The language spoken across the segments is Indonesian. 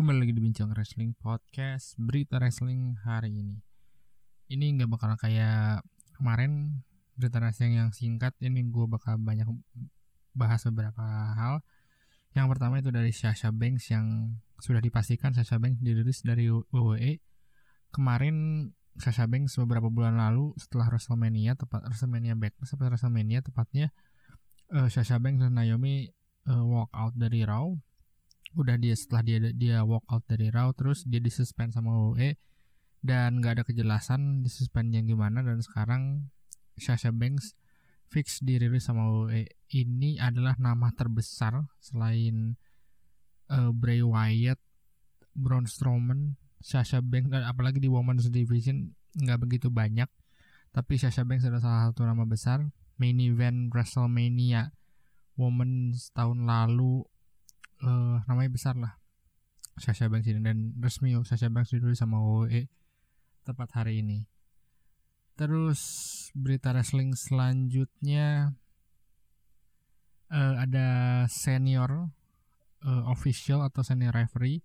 Kembali lagi di Bincang Wrestling Podcast Berita Wrestling hari ini. Ini nggak bakal kayak kemarin Berita Wrestling yang singkat. Ini gue bakal banyak bahas beberapa hal. Yang pertama itu dari Sasha Banks Yang sudah dipastikan Sasha Banks dirilis dari WWE Kemarin Sasha Banks beberapa bulan lalu Setelah WrestleMania tepat WrestleMania Backlash sampai WrestleMania tepatnya uh, Sasha Banks dan Naomi uh, walk out dari Raw udah dia setelah dia dia walk out dari Raw terus dia disuspend sama WWE dan nggak ada kejelasan disuspendnya gimana dan sekarang Sasha Banks fix dirilis sama WWE ini adalah nama terbesar selain uh, Bray Wyatt, Braun Strowman, Sasha Banks dan apalagi di Women's Division nggak begitu banyak. Tapi Sasha Banks adalah salah satu nama besar. Main event WrestleMania Women's tahun lalu uh, namanya besar lah. Sasha Banks ini dan resmi Sasha Banks ditulis sama WWE tepat hari ini. Terus berita wrestling selanjutnya uh, ada senior uh, official atau senior referee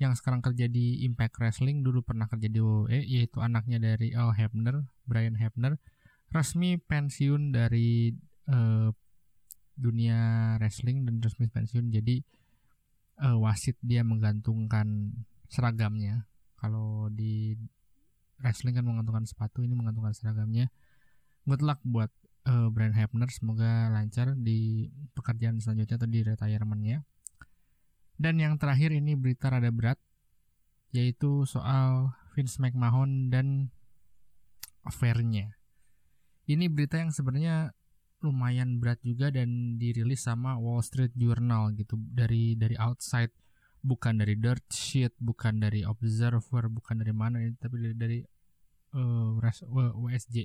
yang sekarang kerja di Impact Wrestling dulu pernah kerja di WWE yaitu anaknya dari Al Hebner, Brian Hebner. Resmi pensiun dari uh, dunia wrestling dan resmi pensiun. Jadi uh, wasit dia menggantungkan seragamnya. Kalau di wrestling kan menggantungkan sepatu, ini menggantungkan seragamnya. Good luck buat uh, Brian Hebner, semoga lancar di pekerjaan selanjutnya atau di retirementnya. Dan yang terakhir ini berita rada berat, yaitu soal Vince McMahon dan affairnya. Ini berita yang sebenarnya lumayan berat juga dan dirilis sama Wall Street Journal gitu. Dari dari outside bukan dari dirt sheet bukan dari observer bukan dari mana tapi dari, dari uh, eh, WSJ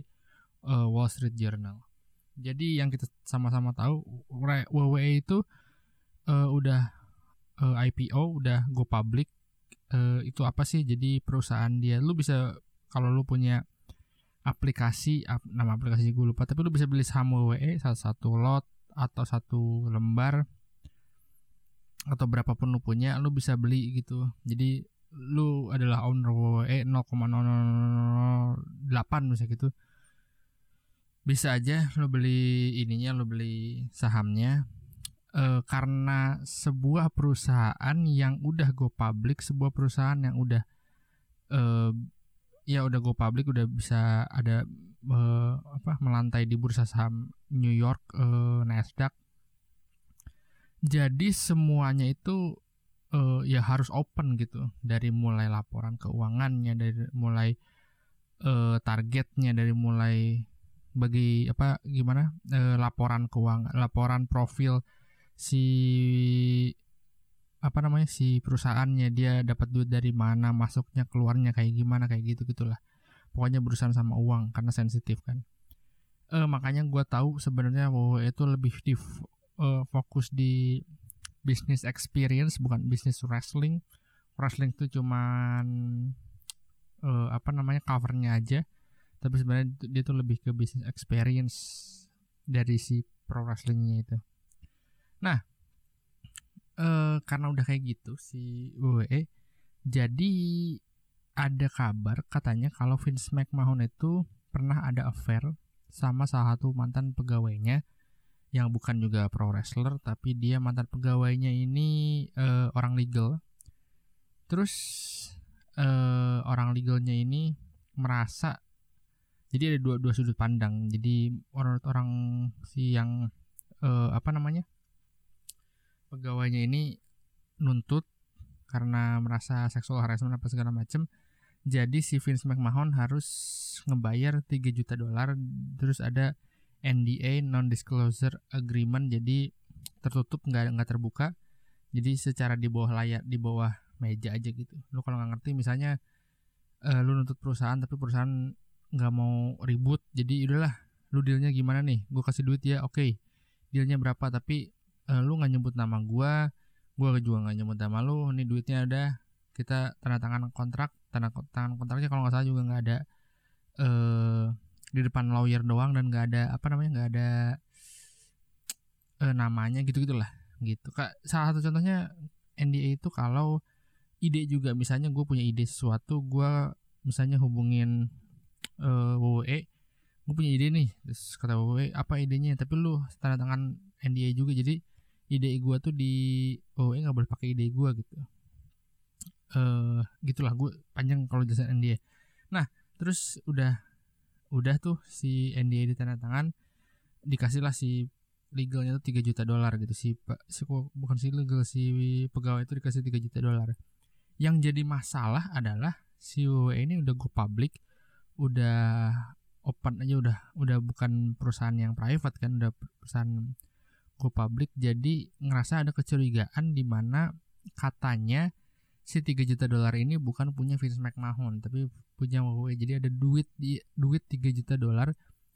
uh, eh, Wall Street Journal. Jadi yang kita sama-sama tahu WWE itu uh, udah uh, IPO udah go public. Uh, itu apa sih? Jadi perusahaan dia. Lu bisa kalau lu punya aplikasi nama aplikasi gue lupa tapi lu bisa beli saham WWE satu satu lot atau satu lembar atau berapapun lu punya lu bisa beli gitu. Jadi lu adalah owner WWE 0,008 misalnya gitu. Bisa aja lu beli ininya lu beli sahamnya. E, karena sebuah perusahaan yang udah go public sebuah perusahaan yang udah e, ya udah go public udah bisa ada uh, apa melantai di bursa saham New York uh, Nasdaq. Jadi semuanya itu uh, ya harus open gitu dari mulai laporan keuangannya dari mulai uh, targetnya dari mulai bagi apa gimana uh, laporan keuangan laporan profil si apa namanya si perusahaannya dia dapat duit dari mana masuknya keluarnya kayak gimana kayak gitu gitulah. Pokoknya berusaha sama uang karena sensitif kan. Eh, makanya gue tahu sebenarnya bahwa itu lebih di uh, fokus di bisnis experience bukan bisnis wrestling. Wrestling itu cuman uh, apa namanya covernya aja. Tapi sebenarnya dia tuh lebih ke bisnis experience dari si pro wrestlingnya itu. Nah uh, karena udah kayak gitu si WWE jadi ada kabar katanya kalau Vince McMahon itu pernah ada affair sama salah satu mantan pegawainya yang bukan juga pro wrestler tapi dia mantan pegawainya ini uh, orang legal. Terus uh, orang legalnya ini merasa jadi ada dua dua sudut pandang. Jadi orang orang si yang uh, apa namanya pegawainya ini nuntut karena merasa seksual harassment apa segala macem jadi si Vince McMahon harus ngebayar 3 juta dolar terus ada NDA non disclosure agreement jadi tertutup nggak nggak terbuka. Jadi secara di bawah layar di bawah meja aja gitu. Lu kalau nggak ngerti misalnya uh, lu nuntut perusahaan tapi perusahaan nggak mau ribut jadi udahlah lu dealnya gimana nih? Gue kasih duit ya oke. Okay. dealnya berapa tapi uh, lu nggak nyebut nama gua gua juga nggak nyebut nama lu ini duitnya ada kita tanda tangan kontrak tanda tangan kontraknya kalau nggak salah juga nggak ada uh, di depan lawyer doang dan nggak ada apa namanya nggak ada uh, namanya gitu gitulah gitu. Kak salah satu contohnya NDA itu kalau ide juga misalnya gue punya ide sesuatu gue misalnya hubungin uh, WWE gue punya ide nih terus kata WWE apa idenya? Tapi lu tanda tangan NDA juga jadi ide gue tuh di WWE nggak boleh pakai ide gue gitu. Eh uh, gitulah gue panjang kalau jelasin NDA nah terus udah udah tuh si NDA di tanda tangan dikasihlah si legalnya tuh 3 juta dolar gitu. Si pak si bukan si legal si pegawai itu dikasih 3 juta dolar. Yang jadi masalah adalah si WWE ini udah go public udah open aja udah udah bukan perusahaan yang private kan udah perusahaan go public jadi ngerasa ada kecurigaan di mana katanya si 3 juta dolar ini bukan punya Vince McMahon tapi punya WWE jadi ada duit di duit 3 juta dolar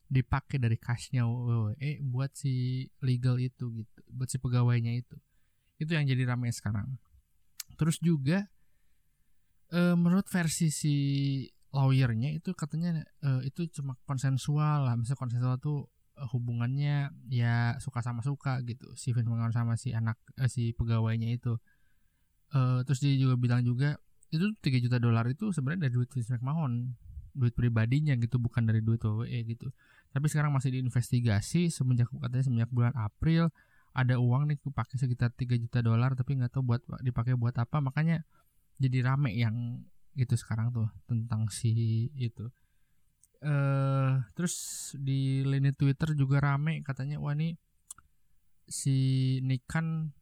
dipakai dari cashnya WWE buat si legal itu gitu buat si pegawainya itu. Itu yang jadi ramai sekarang. Terus juga e, menurut versi si lawyernya itu katanya e, itu cuma konsensual lah. Misalnya konsensual tuh hubungannya ya suka sama suka gitu. Si Vince McMahon sama si anak e, si pegawainya itu. E, terus dia juga bilang juga itu 3 juta dolar itu sebenarnya dari duit Vince McMahon. Duit pribadinya gitu bukan dari duit WWE gitu. Tapi sekarang masih diinvestigasi semenjak katanya semenjak bulan April ada uang nih pakai sekitar 3 juta dolar tapi nggak tahu buat dipakai buat apa. Makanya jadi rame yang itu sekarang tuh tentang si itu. eh uh, terus di lini Twitter juga rame katanya wah nih si Nikan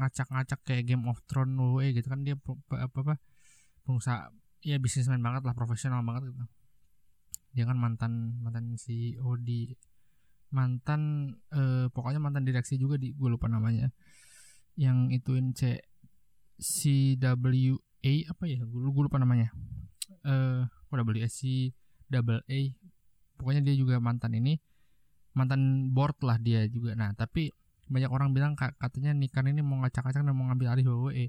ngacak-ngacak kayak Game of Thrones WWE gitu kan dia apa apa pengusaha ya bisnismen banget lah profesional banget gitu. Dia kan mantan mantan CEO di mantan eh, pokoknya mantan direksi juga di gue lupa namanya yang ituin C CWA apa ya? Gue, lupa namanya. Eh uh, C double A. Pokoknya dia juga mantan ini mantan board lah dia juga. Nah tapi banyak orang bilang katanya Nikan ini mau ngacak-ngacak dan mau ngambil alih WWE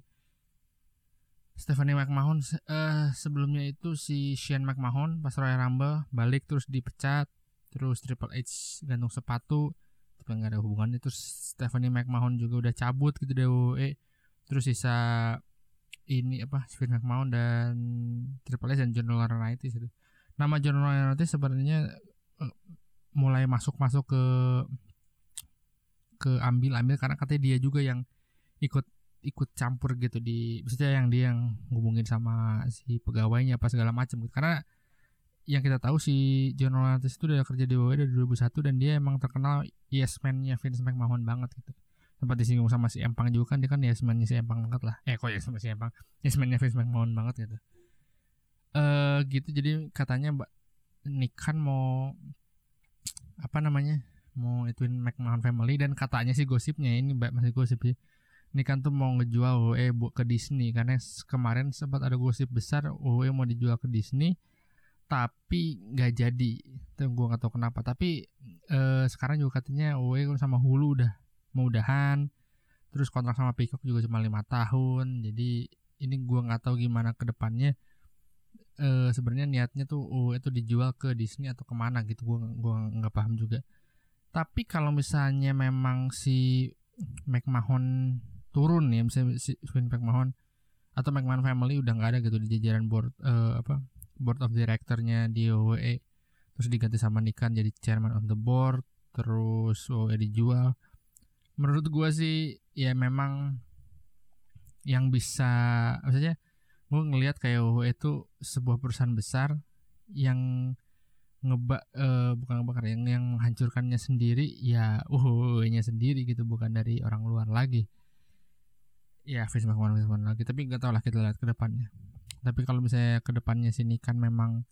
Stephanie McMahon uh, sebelumnya itu si Shane McMahon pas Royal Rumble balik terus dipecat terus Triple H gantung sepatu tapi nggak ada hubungannya. Terus Stephanie McMahon juga udah cabut gitu dari WWE terus sisa ini apa Shane McMahon dan Triple H dan John Laurinaitis itu nama John Laurinaitis sebenarnya uh, mulai masuk masuk ke ke ambil ambil karena katanya dia juga yang ikut ikut campur gitu di maksudnya yang dia yang ngubungin sama si pegawainya apa segala macam gitu. karena yang kita tahu si John Laurinaitis itu udah kerja di WWE dari 2001 dan dia emang terkenal yes man-nya Vince McMahon banget gitu. Sempat disinggung sama si Empang juga kan dia kan yes man-nya si Empang banget lah. Eh kok yes man si Empang? Yes man-nya Vince McMahon banget gitu. eh uh, gitu. Jadi katanya Mbak Nikan mau apa namanya mau ituin McMahon family. Dan katanya sih gosipnya ini mbak masih gosip sih. Ini kan tuh mau ngejual WWE ke Disney. Karena kemarin sempat ada gosip besar WWE mau dijual ke Disney tapi nggak jadi. Itu gue nggak tahu kenapa. Tapi eh, sekarang juga katanya WWE sama Hulu udah mau udahan. Terus kontrak sama Peacock juga cuma lima tahun. Jadi ini gue nggak tahu gimana ke depannya eh, sebenarnya niatnya tuh WWE itu dijual ke Disney atau ke mana gitu gue gua nggak paham juga. Tapi kalau misalnya memang si McMahon turun ya misalnya si Vince McMahon atau McMahon family udah nggak ada gitu di jajaran board uh, apa board of directornya di WWE terus diganti sama Nikan jadi chairman of the board terus WWE dijual. Menurut gua sih ya memang yang bisa maksudnya gue ngelihat kayak WWE itu sebuah perusahaan besar yang ngebak uh, bukan ngebakar yang yang menghancurkannya sendiri ya uh nya sendiri gitu bukan dari orang luar lagi. Ya McMahon Vince McMahon lagi tapi nggak tahu lah kita lihat ke depannya. Tapi kalau misalnya ke depannya si Nikan memang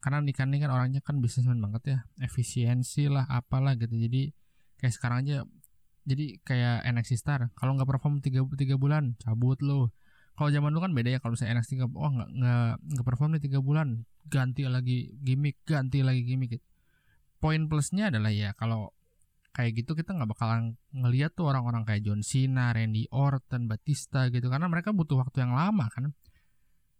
karena Nikan ini kan orangnya kan bisnismen banget ya efisiensi lah apalah gitu. Jadi kayak sekarang aja jadi kayak NXT Star kalau nggak perform tiga tiga bulan cabut lo kalau zaman dulu kan beda ya kalau misalnya NXT nggak oh nggak nggak perform nih tiga bulan ganti lagi gimmick ganti lagi gimmick gitu. poin plusnya adalah ya kalau kayak gitu kita nggak bakalan ngeliat tuh orang-orang kayak John Cena, Randy Orton, Batista gitu karena mereka butuh waktu yang lama kan.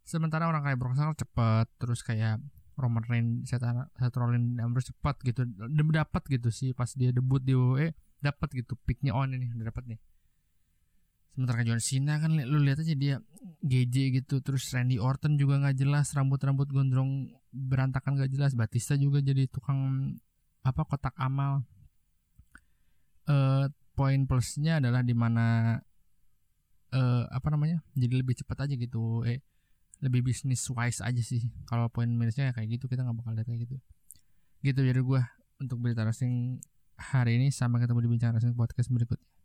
Sementara orang kayak Brock Lesnar cepet, terus kayak Roman Reigns, Seth, Rollins, Ambrose cepat gitu, dapat gitu sih pas dia debut di WWE dapat gitu picknya on ini dapat nih. Sementara John Cena kan lu lihat aja dia GJ gitu. Terus Randy Orton juga nggak jelas. Rambut-rambut gondrong berantakan gak jelas. Batista juga jadi tukang apa kotak amal. Eh poin plusnya adalah di mana eh apa namanya jadi lebih cepat aja gitu. Eh lebih bisnis wise aja sih. Kalau poin minusnya ya kayak gitu. Kita nggak bakal lihat kayak gitu. Gitu jadi gue untuk berita wrestling hari ini. Sampai ketemu di bincang wrestling podcast berikutnya